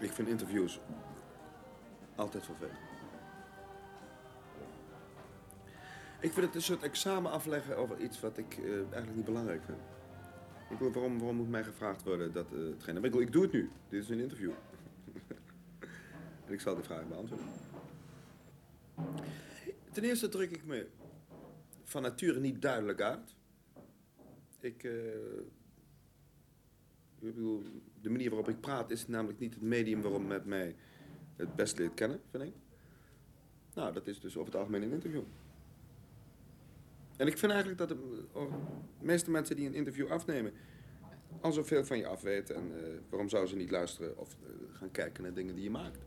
Ik vind interviews altijd vervelend. Ik vind het een soort examen afleggen over iets wat ik eh, eigenlijk niet belangrijk vind. Ik bedoel, waarom, waarom moet mij gevraagd worden dat uh. Ik, bedoel, ik doe het nu. Dit is een interview. en ik zal de vraag beantwoorden. Ten eerste druk ik me van nature niet duidelijk uit. Ik, uh, ik bedoel, de manier waarop ik praat is namelijk niet het medium waarop met mij het best leert kennen, vind ik. Nou, dat is dus over het algemeen een interview. En ik vind eigenlijk dat de, meeste mensen die een interview afnemen... al zoveel van je afweten. En uh, waarom zouden ze niet luisteren of uh, gaan kijken naar dingen die je maakt?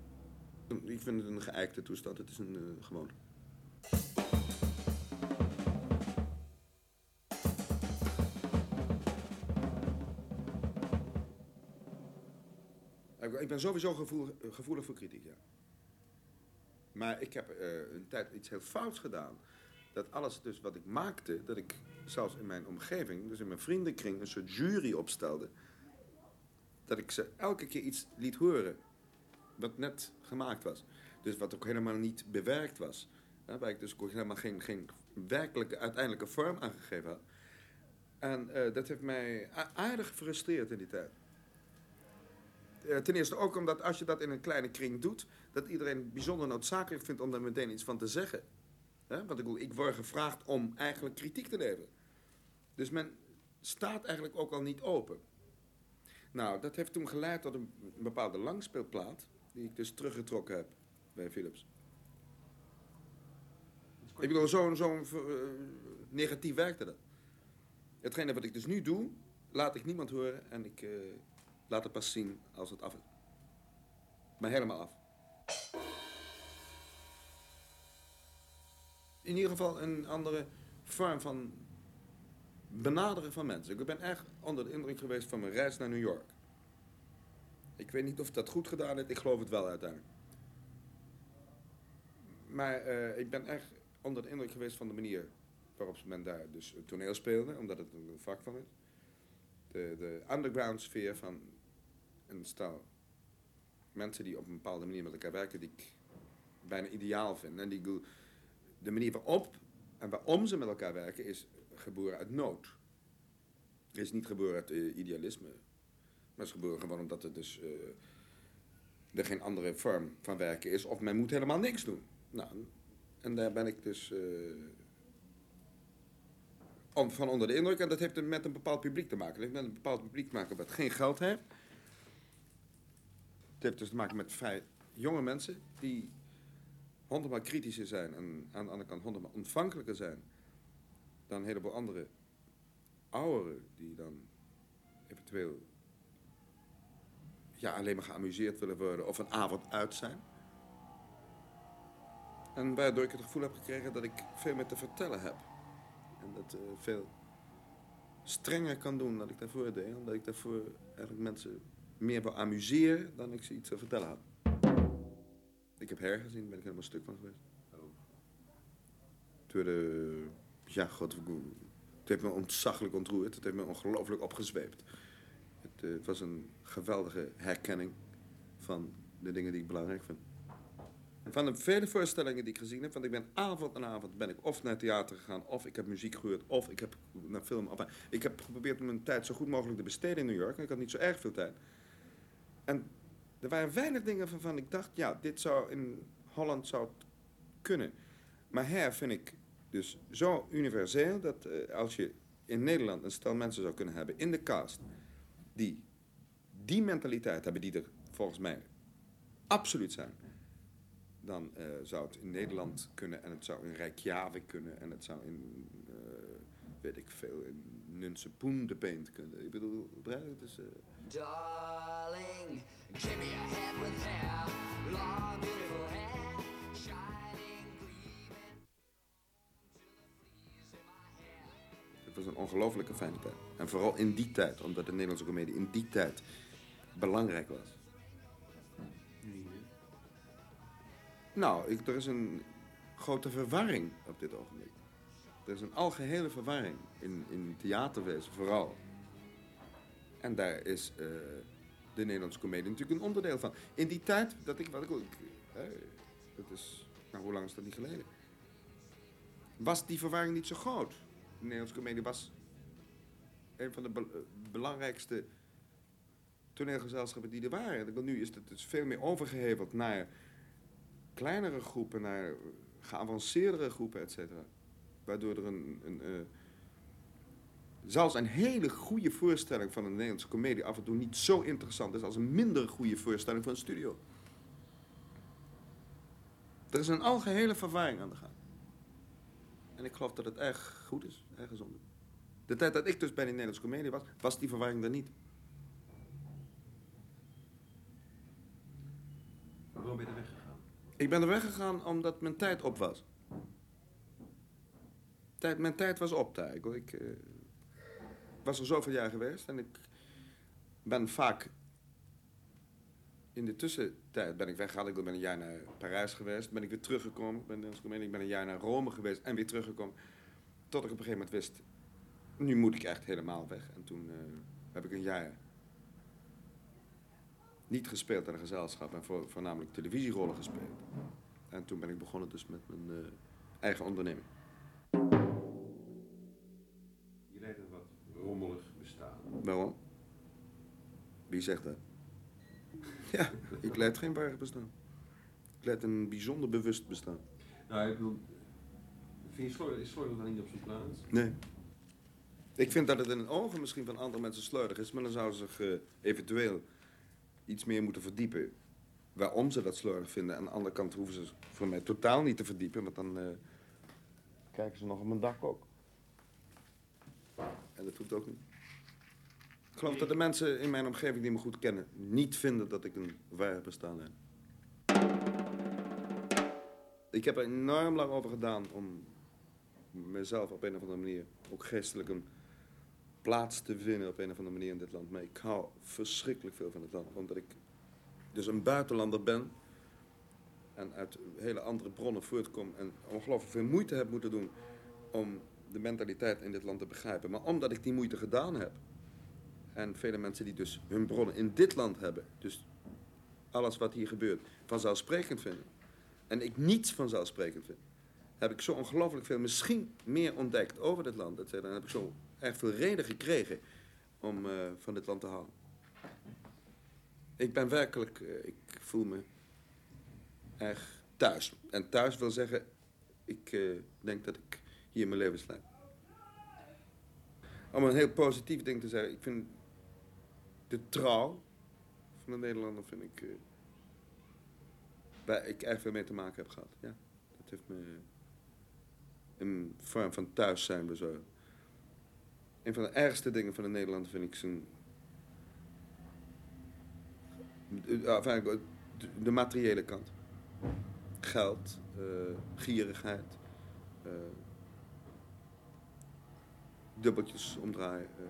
Ik vind het een geëikte toestand. Het is een uh. Ik ben sowieso gevoelig, gevoelig voor kritiek, ja. Maar ik heb een tijd iets heel fouts gedaan dat alles dus wat ik maakte, dat ik zelfs in mijn omgeving, dus in mijn vriendenkring, een soort jury opstelde. Dat ik ze elke keer iets liet horen wat net gemaakt was. Dus wat ook helemaal niet bewerkt was. Ja, waar ik dus helemaal geen, geen werkelijke, uiteindelijke vorm aangegeven had. En uh, dat heeft mij aardig gefrustreerd in die tijd. Uh, ten eerste ook omdat als je dat in een kleine kring doet, dat iedereen bijzonder noodzakelijk vindt om daar meteen iets van te zeggen. Want ik, ik word gevraagd om eigenlijk kritiek te leveren. Dus men staat eigenlijk ook al niet open. Nou, dat heeft toen geleid tot een bepaalde langspeelplaat... die ik dus teruggetrokken heb bij Philips. Ik bedoel, zo'n zo uh, negatief werkte dat. Hetgene wat ik dus nu doe, laat ik niemand horen... en ik uh, laat het pas zien als het af is. Maar helemaal af. in ieder geval een andere vorm van benaderen van mensen. Ik ben echt onder de indruk geweest van mijn reis naar New York. Ik weet niet of dat goed gedaan heeft, ik geloof het wel uiteindelijk. Maar uh, ik ben echt onder de indruk geweest van de manier waarop men daar dus toneel speelde, omdat het een vak van is. De, de underground sfeer van een stel mensen die op een bepaalde manier met elkaar werken, die ik bijna ideaal vind. En die de manier waarop en waarom ze met elkaar werken is geboren uit nood. Het is niet geboren uit uh, idealisme. Maar is geboren gewoon omdat er dus uh, er geen andere vorm van werken is. Of men moet helemaal niks doen. Nou, en daar ben ik dus uh, van onder de indruk. En dat heeft met een bepaald publiek te maken. Het heeft met een bepaald publiek te maken wat geen geld heeft. Het heeft dus te maken met vrij jonge mensen die honderdmaal kritischer zijn en aan de andere kant honderdmaal ontvankelijker zijn dan een heleboel andere ouderen die dan eventueel ja, alleen maar geamuseerd willen worden of een avond uit zijn. En waardoor ik het gevoel heb gekregen dat ik veel meer te vertellen heb. En dat uh, veel strenger kan doen dan ik daarvoor deed. Omdat ik daarvoor eigenlijk mensen meer wil amuseren dan ik ze iets te vertellen had. Ik heb her gezien, daar ben ik helemaal stuk van geweest. Toen de, ja, god, het heeft me ontzaglijk ontroerd. Het heeft me ongelooflijk opgezweept. Het, het, was een geweldige herkenning van de dingen die ik belangrijk vind. Van de vele voorstellingen die ik gezien heb, want ik ben avond en avond ben ik of naar theater gegaan, of ik heb muziek gehoord, of ik heb naar film. Of, ik heb geprobeerd mijn tijd zo goed mogelijk te besteden in New York. En ik had niet zo erg veel tijd. En er waren weinig dingen waarvan ik dacht, ja, dit zou in Holland zou kunnen. Maar her vind ik dus zo universeel dat uh, als je in Nederland een stel mensen zou kunnen hebben in de cast die die mentaliteit hebben die er volgens mij absoluut zijn, dan uh, zou het in Nederland kunnen en het zou in Reykjavik kunnen en het zou in, uh, weet ik veel, in Nunsepoen de Paint kunnen. Ik bedoel, het is... Uh... Darling, give me a hand with hair, long beautiful hair, shining, gleaming Het was een ongelofelijke fijne tijd. En vooral in die tijd, omdat de Nederlandse comedie in die tijd belangrijk was. Nou, ik, er is een grote verwarring op dit ogenblik. Er is een algehele verwarring in, in theaterwezen vooral. En daar is uh, de Nederlandse comedie natuurlijk een onderdeel van. In die tijd, dat ik, wat ik, hè, dat is, nou hoe lang is dat niet geleden? Was die verwarring niet zo groot? De Nederlandse comedie was een van de be- eh, belangrijkste toneelgezelschappen die er waren. Nu is het dus veel meer overgeheveld naar kleinere groepen, naar geavanceerdere groepen, et cetera. Waardoor er een, een, eh, zelfs een hele goede voorstelling van een Nederlandse komedie af en toe niet zo interessant is als een minder goede voorstelling van een studio. Er is een algehele verwarring aan de gang. En ik geloof dat het erg goed is, erg gezond. is. De tijd dat ik dus bij de Nederlandse komedie was, was die verwarring er niet. Waarom ben je er weggegaan? Ik ben er weggegaan omdat mijn tijd op was. Tijd, mijn tijd was op daar. Ik, ik eh, was er zoveel jaar geweest en ik ben vaak... In de tussentijd ben ik weggegaan. Ik ben een jaar naar Parijs geweest. Ben ik weer teruggekomen. Ik ben, ik ben een jaar naar Rome geweest en weer teruggekomen. Tot ik op een gegeven moment wist... Nu moet ik echt helemaal weg. En toen eh, heb ik een jaar niet gespeeld in een gezelschap en voor, voornamelijk televisierollen gespeeld. En toen ben ik begonnen dus met mijn eh, eigen onderneming. Rommelig bestaan. Waarom? Wie zegt dat? Ja, ik leid geen waar bestaan. Ik leid een bijzonder bewust bestaan. Nou, ik bedoel, vind je slordig, is slordig dan niet op zijn plaats? Nee. Ik vind dat het in de ogen misschien van andere mensen slordig is, maar dan zouden ze zich eh, eventueel iets meer moeten verdiepen. Waarom ze dat slordig vinden. Aan de andere kant hoeven ze voor mij totaal niet te verdiepen, want dan eh, kijken ze nog op mijn dak ook. En dat hoeft ook niet. Ik geloof dat de mensen in mijn omgeving die me goed kennen, niet vinden dat ik een waar bestaan heb. Ik heb er enorm lang over gedaan om mezelf op een of andere manier, ook geestelijk, een plaats te vinden op een of andere manier in dit land. Maar ik hou verschrikkelijk veel van het land, omdat ik dus een buitenlander ben en uit hele andere bronnen voortkom en ongelooflijk veel moeite heb moeten doen om de mentaliteit in dit land te begrijpen. Maar omdat ik die moeite gedaan heb, en vele mensen die dus hun bronnen in dit land hebben, dus alles wat hier gebeurt, vanzelfsprekend vinden, en ik niets vanzelfsprekend vind, heb ik zo ongelooflijk veel, misschien meer ontdekt over dit land. Cetera. En heb ik zo erg veel reden gekregen om eh, van dit land te houden. Ik ben werkelijk, eh, ik voel me erg thuis. En thuis wil zeggen, ik eh, denk dat ik hier mijn leven sluit. Om een heel positief ding te zeggen, ik vind de trouw van de Nederlander vind ik, eh, waar ik erg veel mee te maken heb gehad. Ja, dat heeft me een vorm van thuis zijn bezorgd. Een van de ergste dingen van de Nederlander vind ik zijn. eh, de, de materiële kant. Geld, eh, gierigheid, dubbeltjes omdraaien, eh,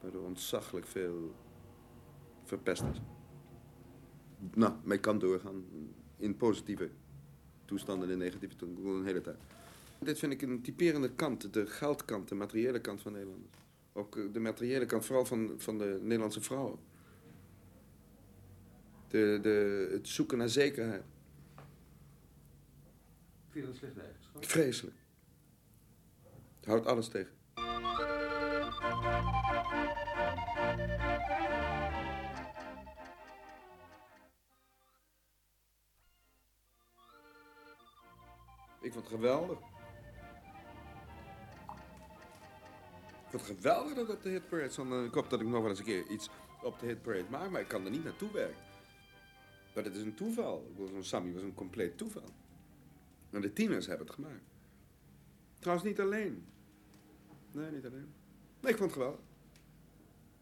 waardoor ontzaglijk veel verpest is. Nou, ik kan doorgaan in positieve toestanden, in negatieve toestanden, een hele tijd. Dit vind ik een typerende kant, de geldkant, de materiële kant van Nederland. Ook eh, de materiële kant, vooral van, van de Nederlandse vrouwen. De, de, het zoeken naar zekerheid. Vind je dat een slechte eigenschap? Vreselijk. Het houdt alles tegen. Ik vond het geweldig. Ik vond het geweldig dat op de Hit Parade stond. Ik hoop dat ik nog wel eens een keer iets op de Hit Parade maak, maar ik kan er niet naartoe werken. Maar het is een toeval. Zo'n Sammy was een compleet toeval. En de tieners hebben het gemaakt. Trouwens, niet alleen. Nee, niet alleen. Nee, ik vond het geweldig.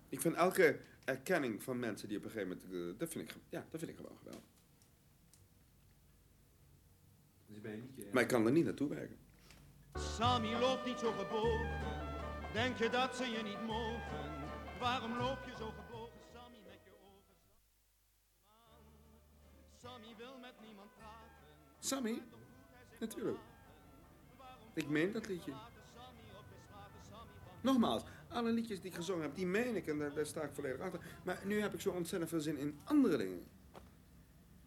Ik vind elke erkenning van mensen die op een gegeven moment... eh, dat, vind ik, ja, dat vind ik gewoon geweldig. Dus ben je niet je Maar ik kan er niet naartoe werken. Sammy loopt niet zo gebogen. Denk je dat ze je niet mogen? Waarom loop je zo gebogen, Sammy, met je ogen? Sammy wil met niemand praten. Sammy? Natuurlijk. Ik meen dat liedje. Nogmaals, Alle liedjes die ik gezongen heb, die meen ik en daar, sta ik volledig achter. Maar nu heb ik zo ontzettend veel zin in andere dingen.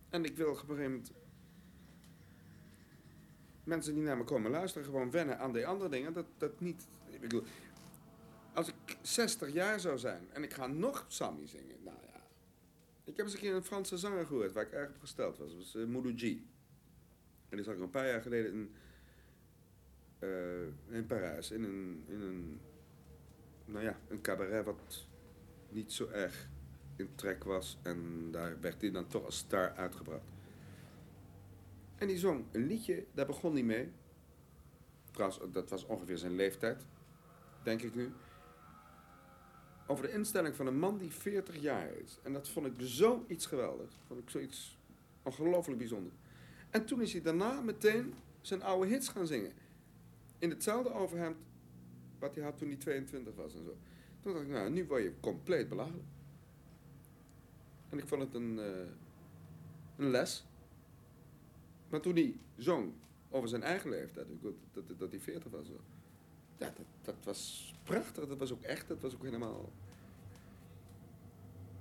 En ik wil op een gegeven moment mensen die naar me komen luisteren gewoon wennen aan die andere dingen. Dat, dat niet. Ik bedoel, als ik 60 jaar zou zijn en ik ga nog Sammy zingen, nou ja. Ik heb eens een keer een Franse zanger gehoord waar ik erg op gesteld was. Dat was uh, G. En die zag ik een paar jaar geleden in, uh, in Parijs. In een, in een, nou ja, een cabaret wat niet zo erg in trek was. En daar werd hij dan toch als star uitgebracht. En die zong een liedje, daar begon hij mee. Trouwens, dat was ongeveer zijn leeftijd, denk ik nu. Over de instelling van een man die 40 jaar is. En dat vond ik zoiets geweldigs. Vond ik zoiets ongelooflijk bijzonder. En toen is hij daarna meteen zijn oude hits gaan zingen. In hetzelfde overhemd wat hij had toen hij 22 was en zo. Toen dacht ik, nou, nu word je compleet belachelijk. En ik vond het een, uh, een les. Maar toen hij zong over zijn eigen leeftijd, dat, dat, dat hij 40 was, ja, dat, dat was prachtig. Dat was ook echt. Dat was ook helemaal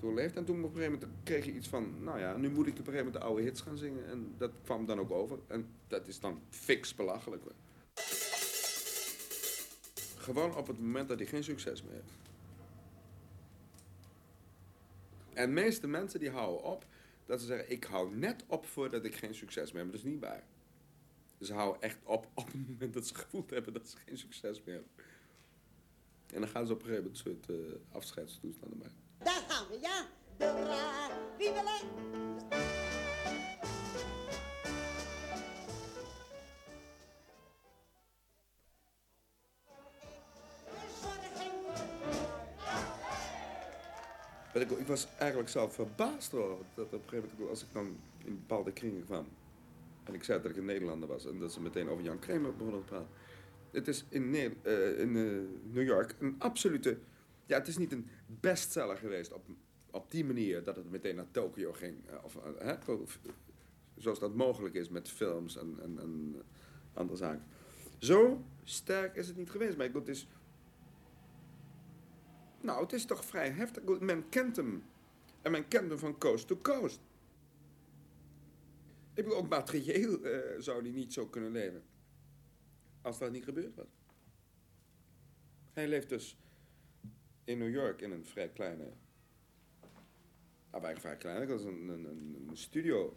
doorleefd. En toen op een gegeven moment kreeg je iets van, nou ja, nu moet ik op een gegeven moment de oude hits gaan zingen. En dat kwam dan ook over. En dat is dan fix belachelijk. Gewoon op het moment dat hij geen succes meer heeft. En de meeste mensen die houden op dat ze zeggen, ik hou net op voordat ik geen succes meer heb. Dat is niet waar. Ze houden echt op op het moment dat ze gevoeld hebben dat ze geen succes meer hebben. En dan gaan ze op een gegeven moment een soort uh, afscheidstoestanden bij. Daar gaan we, ja. De ra, ik, ik, was eigenlijk zelf verbaasd door dat op een gegeven moment, als ik dan in bepaalde kringen kwam en ik zei dat ik een Nederlander was en dat ze meteen over Jan Kramer begonnen te praten. Het is in, uh, in uh, New York een absolute. Ja, het is niet een bestseller geweest op, op die manier dat het meteen naar Tokio ging. Uh, of, hè, zoals dat mogelijk is met films en, en, en andere zaken. Zo sterk is het niet geweest. Maar het is nou, het is toch vrij heftig. Men kent hem. En men kent hem van coast to coast. Ik bedoel, ook materieel uh, zou hij niet zo kunnen leven. Als dat niet gebeurd was. Hij leeft dus in New York in een vrij kleine... Nou, eigenlijk vrij klein. Dat is een, een, een, studio.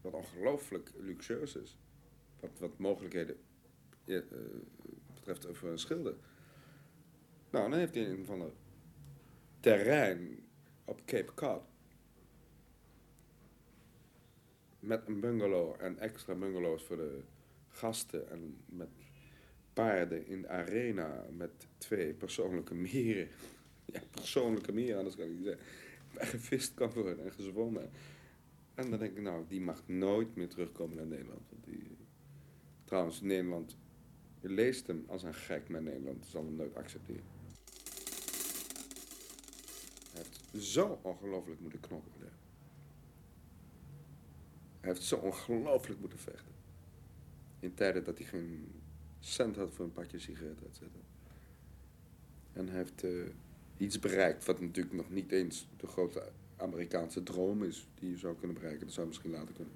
Wat ongelooflijk luxueus is. Wat, wat mogelijkheden uh, betreft voor een schilder. Nou, dan heeft hij een van het terrein op Cape Cod. Met een bungalow en extra bungalows voor de gasten. En met paarden in de arena. Met twee persoonlijke meren. Ja, persoonlijke meren, anders kan ik niet zeggen. Waar gevist kan worden en gezwommen. En dan denk ik, nou, die mag nooit meer terugkomen naar Nederland. Want die, trouwens, Nederland leest hem als een gek, maar Nederland zal hem nooit accepteren zo ongelooflijk moeten knokken. Hij heeft zo ongelooflijk moeten vechten. In tijden dat hij geen cent had voor een pakje sigaretten, et cetera. En hij heeft uh, iets bereikt wat natuurlijk nog niet eens de grote Amerikaanse droom is die je zou kunnen bereiken. Dat zou misschien later kunnen.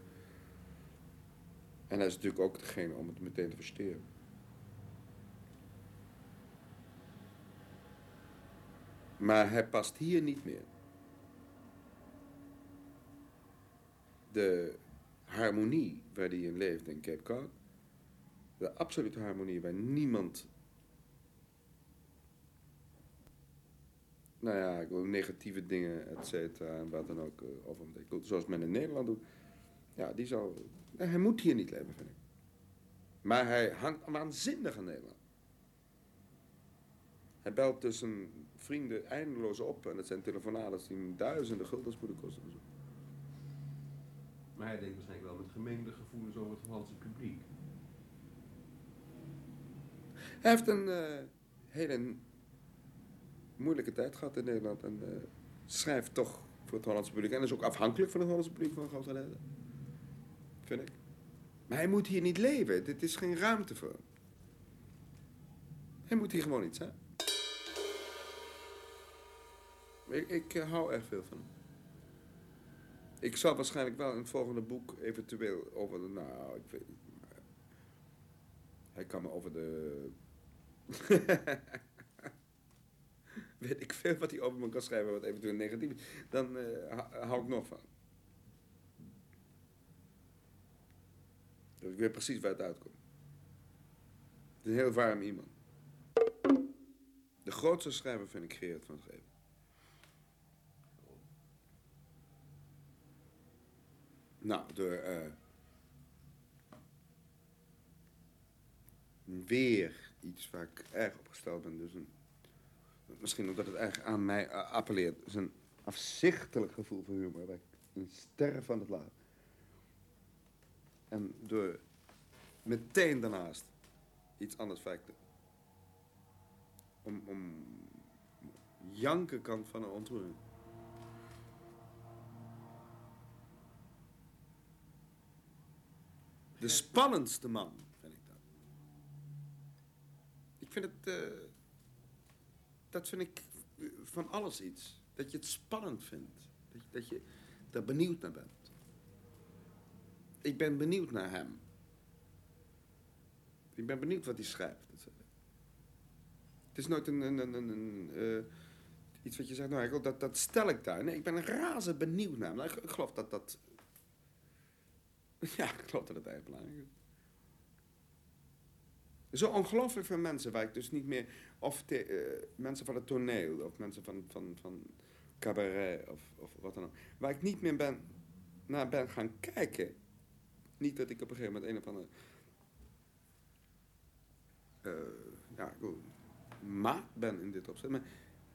En hij is natuurlijk ook degene om het meteen te versteren. Maar hij past hier niet meer. De harmonie waar hij in leeft in Cape Cod, de absolute harmonie waar niemand, nou ja, negatieve dingen, et cetera, en wat dan ook uh, over. Zoals men in Nederland doet. Ja, die zal, hij moet hier niet leven, vind ik. Maar hij hangt waanzinnig aan Nederland. Hij belt tussen vrienden eindeloos op. En het zijn telefonades die hem duizenden guldens moeten kosten. Maar hij denkt waarschijnlijk wel met gemengde gevoelens over het Hollandse publiek. Hij heeft een uh, hele moeilijke tijd gehad in Nederland. En uh, schrijft toch voor het Hollandse publiek. En is ook afhankelijk van het Hollandse publiek van grote. Vind ik. Maar hij moet hier niet leven. Dit is geen ruimte voor hem. Hij moet hier gewoon iets zijn. Ik, ik eh, hou erg veel van hem. Ik zal waarschijnlijk wel in het volgende boek eventueel over de... Nou, ik weet niet. Hij kan me over de... weet ik veel wat hij over me kan schrijven, wat eventueel negatief is. Dan eh, hou- ik nog van. Ik weet precies waar het uitkomt. Het is een heel warm iemand. De grootste schrijver vind ik Gerard van Scheven. Nou, door eh, weer iets waar ik erg op gesteld ben. Dus een, misschien omdat het erg aan mij eh, appelleert. Het is een afzichtelijk gevoel voor humor. Waar ik een sterren van het lachen. En door meteen daarnaast iets anders feiten. Om, om janken van een ontroering. De spannendste man, vind ik dat. Ik vind het... eh, dat vind ik van alles iets. Dat je het spannend vindt. Dat je, dat je daar benieuwd naar bent. Ik ben benieuwd naar hem. Ik ben benieuwd wat hij schrijft. Het is nooit een, eh, iets wat je zegt, nou, dat, dat stel ik daar. Nee, ik ben razend benieuwd naar hem. Nou, ik geloof dat dat... Ja, geloof dat het erg belangrijk is. Zo ongelooflijk veel mensen waar ik dus niet meer... Of eh, mensen van het toneel, of mensen van, van, van cabaret, of, of wat dan ook. Waar ik niet meer ben, naar ben gaan kijken. Niet dat ik op een gegeven moment een of andere... eh, ja, maat ben in dit opzet. Maar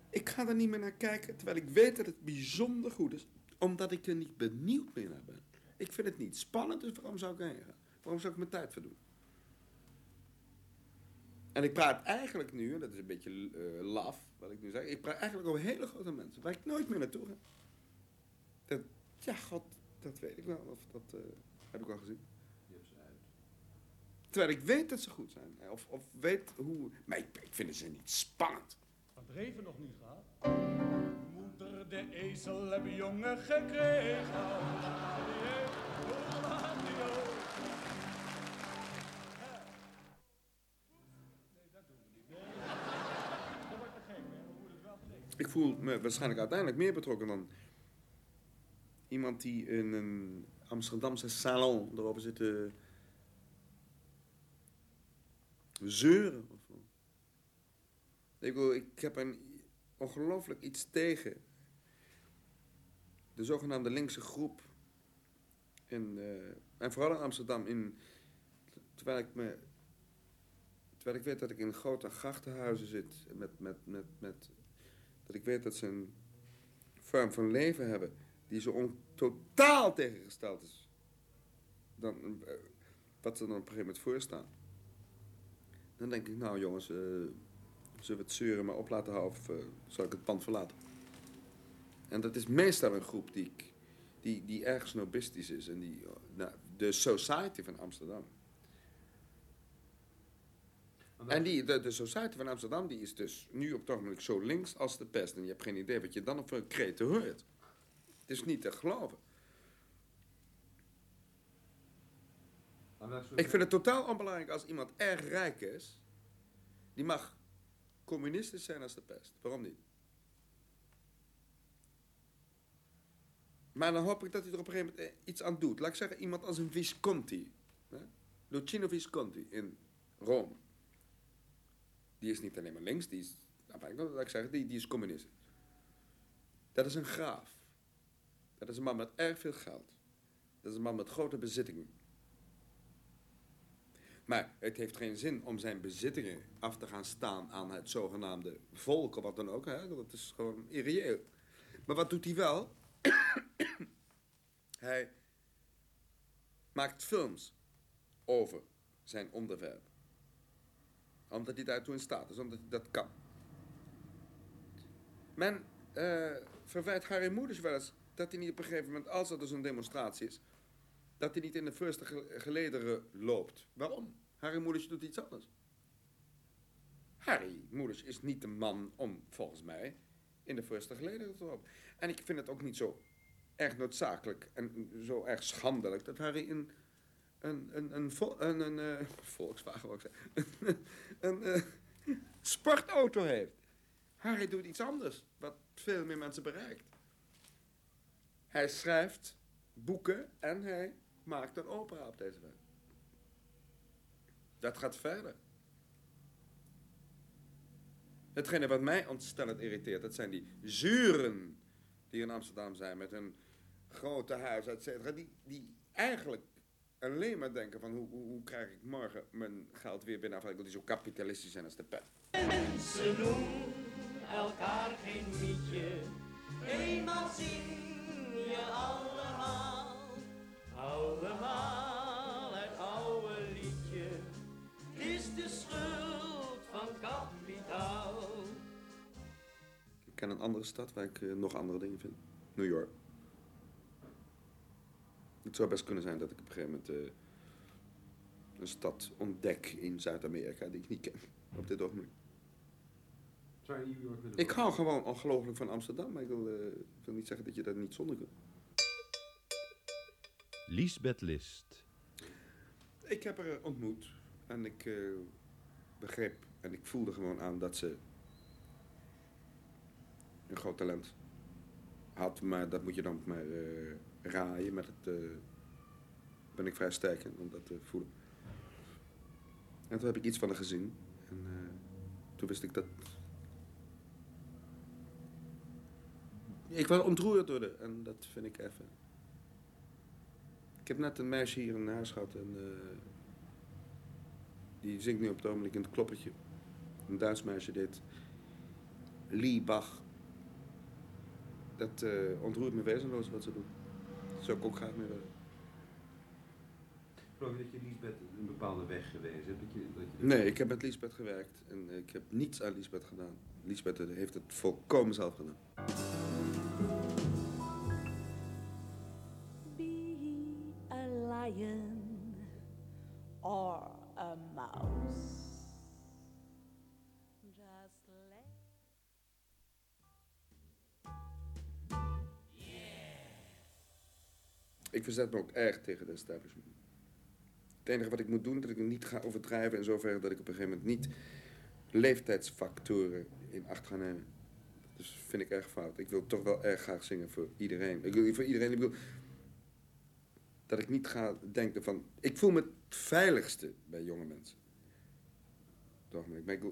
ik ga er niet meer naar kijken, terwijl ik weet dat het bijzonder goed is. Omdat ik er niet benieuwd meer naar ben. Ik vind het niet spannend, dus waarom zou ik erheen gaan? Waarom zou ik mijn tijd verdoen? En ik praat eigenlijk nu, dat is een beetje eh, laf, wat ik nu zeg. Ik praat eigenlijk over hele grote mensen, waar ik nooit meer naartoe ga. Dat, ja, god, dat weet ik wel. Of dat eh, heb ik al gezien. Terwijl ik weet dat ze goed zijn. Of, of weet hoe... Maar ik, vind ze niet spannend. Wat Reven nog niet gaat. Moeder de ezel hebben jongen gekregen. Voel me waarschijnlijk uiteindelijk meer betrokken dan iemand die in een Amsterdamse salon erover zit te zeuren. Ik, bedoel, ik heb een ongelooflijk iets tegen de zogenaamde linkse groep. In, eh, en vooral in Amsterdam. In, terwijl ik me terwijl ik weet dat ik in grote grachtenhuizen zit met, met, met, met dat ik weet dat ze een vorm van leven hebben die zo totaal tegengesteld is dan eh, wat ze dan op een gegeven moment voorstaan. Dan denk ik, nou jongens, eh, zullen we het zeuren maar op laten houden of eh, zal ik het pand verlaten? En dat is meestal een groep die, die, die erg snobistisch is. En die, nou, de Society van Amsterdam. En die, de, de Society van Amsterdam die is dus nu op het ogenblik zo links als de pest. En je hebt geen idee wat je dan op een kreten hoort. Het is niet te geloven. Ik vind het totaal onbelangrijk als iemand erg rijk is. Die mag communistisch zijn als de pest. Waarom niet? Maar dan hoop ik dat hij er op een gegeven moment eh, iets aan doet. Laat ik zeggen, iemand als een Visconti. Hè? Lucino Visconti in Rome. Die is niet alleen maar links, die is, nou, ik zeggen, die, is communistisch. Dat is een graaf. Dat is een man met erg veel geld. Dat is een man met grote bezittingen. Maar het heeft geen zin om zijn bezittingen af te gaan staan aan het zogenaamde volk of wat dan ook. Hè? Dat is gewoon irreëel. Maar wat doet hij wel? hij maakt films over zijn onderwerp. Omdat hij daartoe in staat is, omdat hij dat kan. Men eh, verwijt Harry Moeders wel eens dat hij niet op een gegeven moment, als er dus een demonstratie is, dat hij niet in de ge- gelederen loopt. Waarom? Harry Moeders doet iets anders. Harry Moeders is niet de man om, volgens mij, in de voorste geleden te lopen. En ik vind het ook niet zo erg noodzakelijk en zo erg schandelijk dat Harry een, een, een, een, een, een eh, Volkswagen, een eh, sportauto heeft. Harry doet iets anders, wat veel meer mensen bereikt. Hij schrijft boeken en hij maakt een opera op deze weg. Dat gaat verder. Hetgene wat mij ontstellend irriteert, dat zijn die zuren die in Amsterdam zijn met hun grote huis, et cetera. Die, die eigenlijk alleen maar denken van hoe, hoe, hoe krijg ik morgen mijn geld weer binnen, afhankelijk die zo kapitalistisch zijn als de pet. Mensen doen elkaar geen mietje. Eenmaal zien je allemaal. Allemaal het oude liedje. Het is de schuld van kapitaal. Ik ken een andere stad waar ik eh, nog andere dingen vind. New York. Het zou best kunnen zijn dat ik op een gegeven moment eh, een stad ontdek in Zuid-Amerika die ik niet ken op dit ogenblik. Zou je New York willen Ik hou gewoon ongelooflijk van Amsterdam, maar ik wil, eh, wil niet zeggen dat je dat niet zonder kunt. Liesbeth List. Ik heb haar ontmoet en ik eh, begreep en ik voelde gewoon aan dat ze een groot talent had, maar dat moet je dan maar eh, raaien. Met het, eh, ben ik vrij sterk in om dat te voelen. En toen heb ik iets van haar gezien en eh, toen wist ik dat. Ik was ontroerd haar en dat vind ik even. Ik heb net een meisje hier in huis gehad en die zingt nu op het ogenblik in het kloppertje. Een Duits meisje dit. Liebach. Dat eh, ontroert me wezenloos wat ze doen. Dat zou ik ook graag mee willen. Geloof je dat je Lisbeth een bepaalde weg gewezen hebt? Dat je, dat je Nee, ik heb met Lisbeth gewerkt en ik heb niets aan Lisbeth gedaan. Lisbeth heeft het volkomen zelf gedaan. Be a lion or a mouse. Ik verzet me ook erg tegen de establishment. Het enige wat ik moet doen, dat ik niet ga overdrijven in zoverre dat ik op een gegeven moment niet leeftijdsfactoren in acht ga nemen. Dus vind ik erg fout. Ik wil toch wel erg graag zingen voor iedereen. Ik wil voor iedereen, ik wil dat ik niet ga denken van, ik voel me het veiligste bij jonge mensen. Toch, maar ik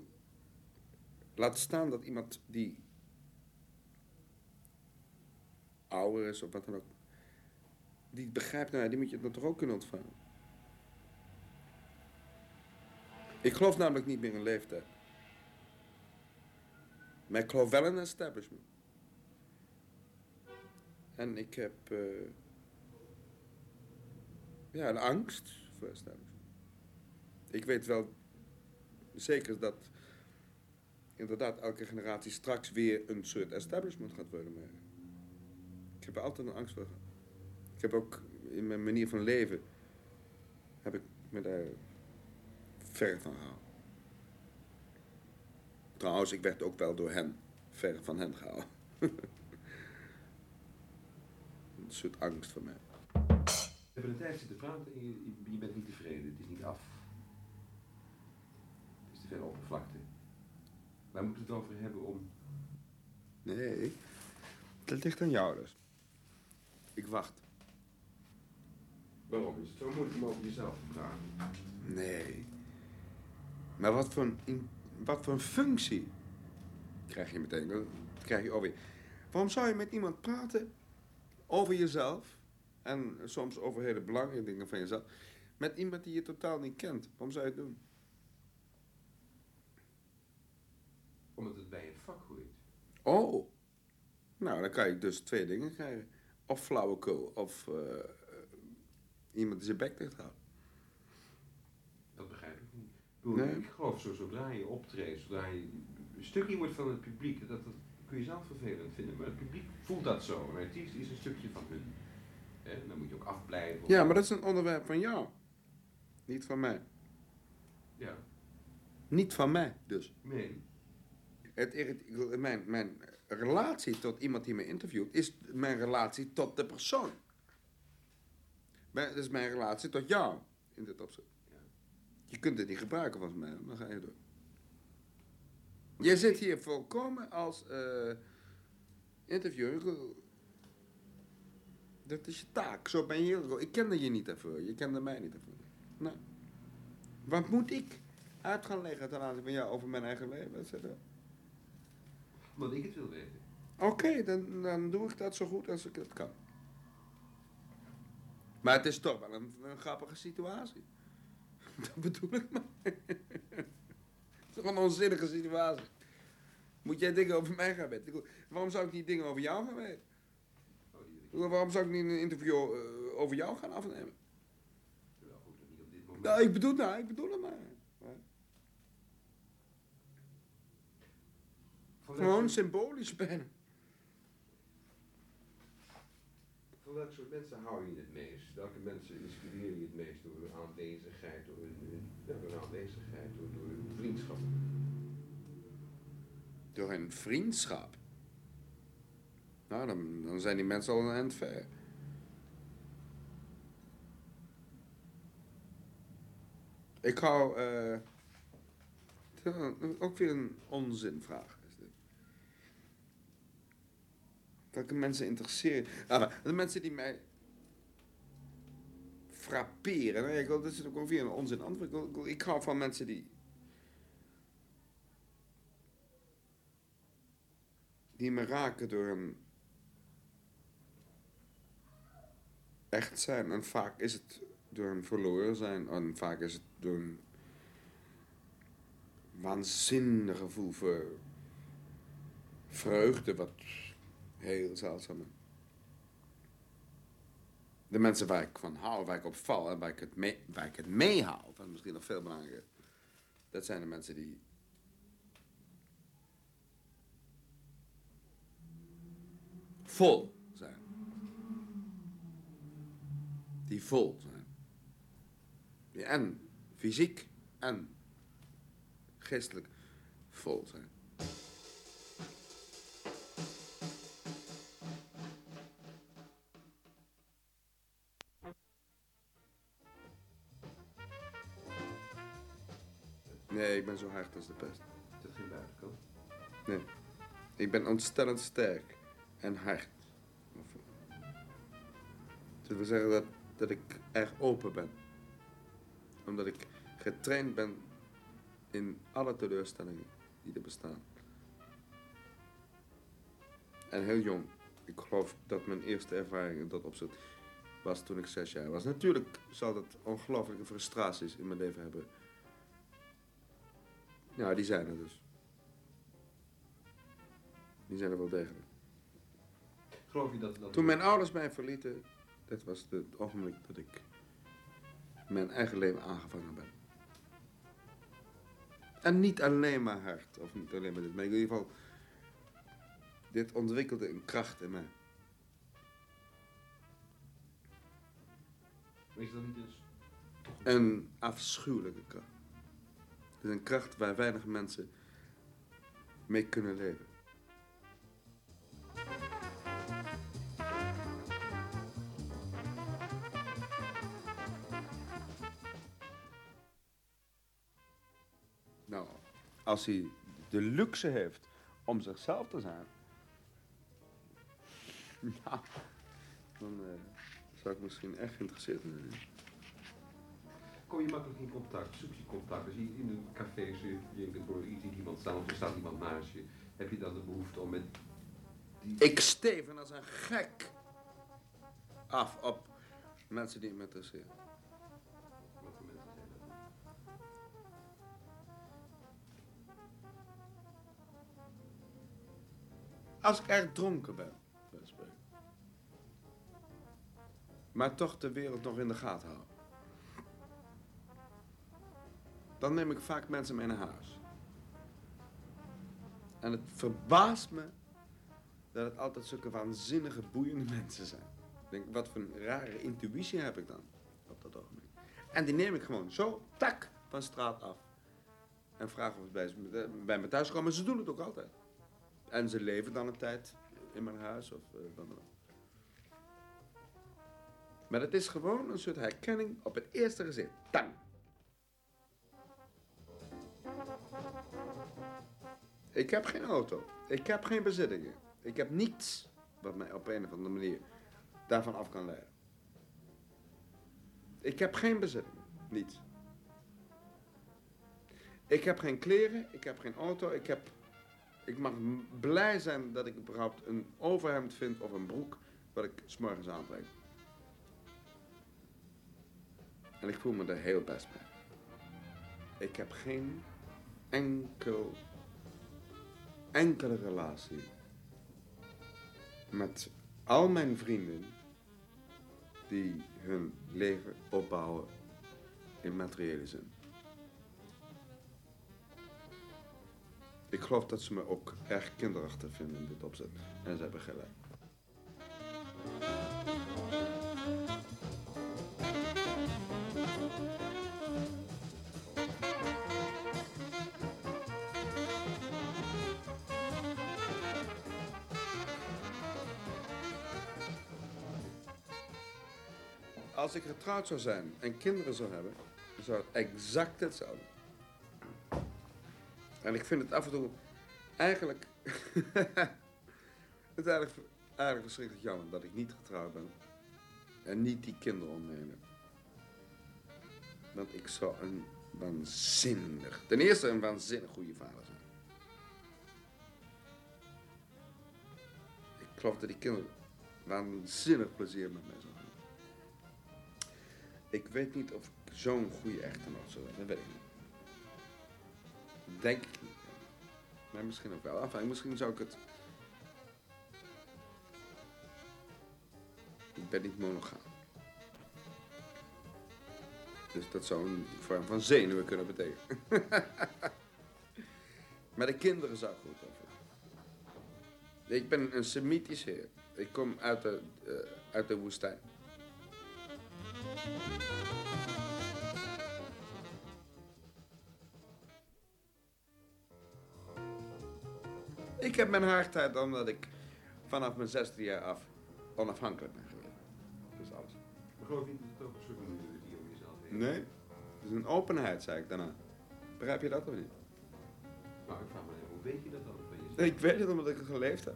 laat staan dat iemand die ouder is of wat dan ook, die begrijpt, nou ja, die moet je dan toch ook kunnen ontvangen. Ik geloof namelijk niet meer in leeftijd. Maar ik geloof wel in establishment. En ik heb eh, ja, een angst voor establishment. Ik weet wel zeker dat inderdaad elke generatie straks weer een soort establishment gaat worden. Maar ik heb er altijd een angst voor gehad. Ik heb ook in mijn manier van leven, heb ik me daar ver van gehouden. Trouwens, ik werd ook wel door hen ver van hen gehouden. een soort angst voor mij. We hebben een tijd zitten praten en je, je bent niet tevreden. Het is niet af. Het is te veel oppervlakte. Waar moeten we het over hebben om... Nee, dat ligt aan jou dus. Ik wacht. Waarom is het zo moeilijk om over jezelf te praten? Nee. Maar wat voor een, wat voor een functie krijg je meteen? Dat krijg je alweer. Waarom zou je met iemand praten over jezelf en soms over hele belangrijke dingen van jezelf, met iemand die je totaal niet kent? Waarom zou je het doen? Omdat het bij een vak hoort. Oh, nou dan kan je dus twee dingen krijgen: of flauwekul, of eh, iemand die zijn bek dicht houdt. Dat begrijp ik niet. Ik, bedoel, Nee. ik geloof zo, zodra je optreedt, zodra je een stukje wordt van het publiek, dat, dat kun je zelf vervelend vinden, maar het publiek voelt dat zo. Een artiest is een stukje van hun. Hè? Dan moet je ook afblijven. Ja, maar dat is een onderwerp van jou, niet van mij. Ja. Niet van mij, dus. Nee. Het, mijn, mijn relatie tot iemand die me interviewt is mijn relatie tot de persoon. Dat is mijn relatie tot jou in dit opzicht. Je kunt het niet gebruiken volgens mij, dan ga je door. Je zit hier volkomen als eh interviewer. Dat is je taak, zo ben je. Ik kende je niet daarvoor, je kende mij niet daarvoor. Nou, wat moet ik uit gaan leggen ten aanzien van jou over mijn eigen leven? Wat ik het wil weten. Oké, dan, dan doe ik dat zo goed als ik het kan. Maar het is toch wel een, een grappige situatie. Dat bedoel ik maar. Het is toch een onzinnige situatie. Moet jij dingen over mij gaan weten? Waarom zou ik niet dingen over jou gaan weten? Waarom zou ik niet een interview eh, over jou gaan afnemen? wel goed, niet op dit moment. Nou, ik bedoel, nou, ik bedoel het maar. Gewoon symbolisch bijna. Van welk soort mensen hou je het meest? Welke mensen inspireer je het meest door hun aanwezigheid, door hun, hun, hun aanwezigheid, door, door hun vriendschap? Door een vriendschap. Nou, dan, dan zijn die mensen al een eind ver. Ik hou. eh, ook weer een onzinvraag. Welke mensen interesseren. Ah, de mensen die mij frapperen. Nou, ik wil, dat is ook weer een onzin antwoord. Ik hou van mensen die. die me raken door een echt zijn. En vaak is het door een verloren zijn. En vaak is het door een waanzinnig gevoel voor vreugde, wat heel zeldzaam. De mensen waar ik van hou, waar ik op val en waar ik het mee, waar dat is misschien nog veel belangrijker. Dat zijn de mensen die vol zijn. Die vol zijn. Die en fysiek en geestelijk vol zijn. Nee, ik ben zo hard als de pest. Is dat geen buitenkant? Nee. Ik ben ontstellend sterk en hard. Of- Dat wil zeggen dat, dat ik erg open ben. Omdat ik getraind ben in alle teleurstellingen die er bestaan. En heel jong. Ik geloof dat mijn eerste ervaring in dat opzicht was toen ik zes jaar was. Natuurlijk zal dat ongelooflijke frustraties in mijn leven hebben. Ja, die zijn er dus. Die zijn er wel degelijk. Geloof je dat... dat Toen mijn ouders mij verlieten, dat was het ogenblik dat ik mijn eigen leven aangevangen ben. En niet alleen maar hard, of niet alleen maar dit, maar in ieder geval, dit ontwikkelde een kracht in mij. Is dat niet eens... Een afschuwelijke kracht. Is een kracht waar weinig mensen mee kunnen leven. Nou, als hij de luxe heeft om zichzelf te zijn, ja, dan eh, zou ik misschien echt geïnteresseerd zijn. Kom je makkelijk in contact? Zoek je contact? Als je in een café zit, je ziet iemand staan of er staat iemand naast je. Heb je dan de behoefte om met die... Ik steven als een gek af op mensen die me interesseren. Wat voor mensen zijn dat? Als ik erg dronken ben, maar toch de wereld nog in de gaten hou. Dan neem ik vaak mensen mee naar huis. En het verbaast me dat het altijd zulke waanzinnige, boeiende mensen zijn. Ik denk, wat voor een rare intuïtie heb ik dan op dat ogenblik. En die neem ik gewoon zo, tak, van straat af. En vragen of ze bij, me thuis komen. Ze doen het ook altijd. En ze leven dan een tijd in mijn huis of eh, dan. Maar het is gewoon een soort herkenning op het eerste gezicht. Tang! Ik heb geen auto. Ik heb geen bezittingen. Ik heb niets wat mij op een of andere manier daarvan af kan leiden. Ik heb geen bezittingen. Niets. Ik heb geen kleren. Ik heb geen auto. Ik heb... Ik mag blij zijn dat ik überhaupt een overhemd vind of een broek wat ik s'morgens aantrek. En ik voel me er heel best bij. Ik heb geen enkel, enkele relatie met al mijn vrienden die hun leven opbouwen in materiële zin. Ik geloof dat ze me ook erg kinderachtig vinden in dit opzet. En ze hebben gelijk. Als ik getrouwd zou zijn en kinderen zou hebben, zou het exact hetzelfde. En ik vind het af en toe eigenlijk. het eigenlijk, eigenlijk verschrikkelijk jammer dat ik niet getrouwd ben. En niet die kinderen om me heen heb. Want ik zou een waanzinnig. Ten eerste een waanzinnig goede vader zijn. Ik geloof dat die kinderen waanzinnig plezier met mij. Ik weet niet of ik zo'n goede echtgenoot zou zijn. Dat weet ik niet. Denk ik niet. Maar misschien ook wel. Enfin, misschien zou ik het. Ik ben niet monogaam. Dus dat zou een vorm van zenuwen kunnen betekenen. maar de kinderen zou ik goed over. Ik ben een Semitisch heer. Ik kom uit de, eh, uit de woestijn. Ik heb mijn hardheid omdat ik vanaf mijn zesde jaar af onafhankelijk ben geweest. Dus alles. Ik geloof niet dat het ook een soort is die om jezelf heen. Nee, het is een openheid, zei ik daarna. Begrijp je dat of niet? Nou, ik vraag me even, hoe weet je dat dan van jezelf? Ik weet het omdat ik het geleefd heb.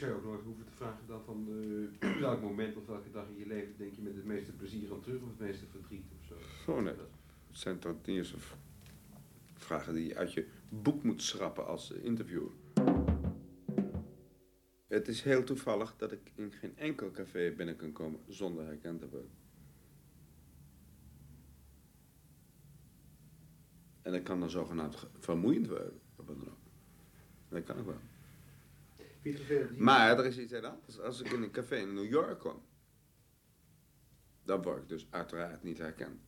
Zou je ook nooit hoeven te vragen dan van eh, welk moment of welke dag in je leven denk je met het meeste plezier aan terug of het meeste verdriet of zo. Oh nee, dat zijn toch niet eens vragen die je uit je boek moet schrappen als eh, interviewer. Het is heel toevallig dat ik in geen enkel café binnen kan komen zonder herkend te worden. En dat kan dan zogenaamd ge- vermoeiend worden. Dat kan ook wel. Vind je het vervelend? hier? Maar er is iets heel anders. Als ik in een café in New York kom, dan word ik dus uiteraard niet herkend.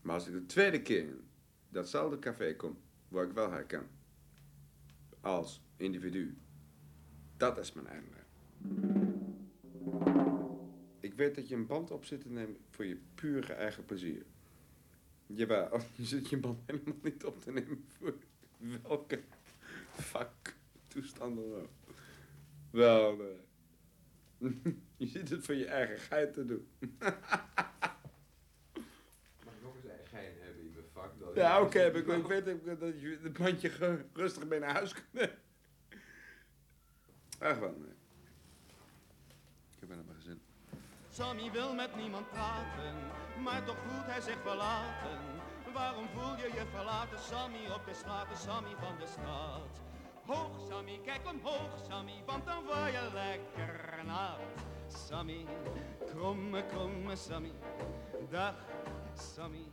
Maar als ik de tweede keer in datzelfde café kom, word ik wel herkend. Als individu. Dat is mijn einde. Ik weet dat je een band op zit te nemen voor je pure eigen plezier. Jawel, je zit je band helemaal niet op te nemen voor welke fuck toestand dan ook. Wel, nee. je zit het voor je eigen geit te doen. Mag ik nog eens een gein hebben in mijn vak? Ja, oké, maar ik, weet ook dat je het bandje rustig mee naar huis kunt. Ach wel, nee. Ik heb er maar gezin. Sammy wil met niemand praten, maar toch voelt hij zich verlaten. Waarom voel je je verlaten, Sammy, op de straat, Sammy van de straat? Hoog, Sammy, kijk omhoog, Sammy, want dan word je lekker nat. Sammy, kromme, kromme Sammy, dag, Sammy.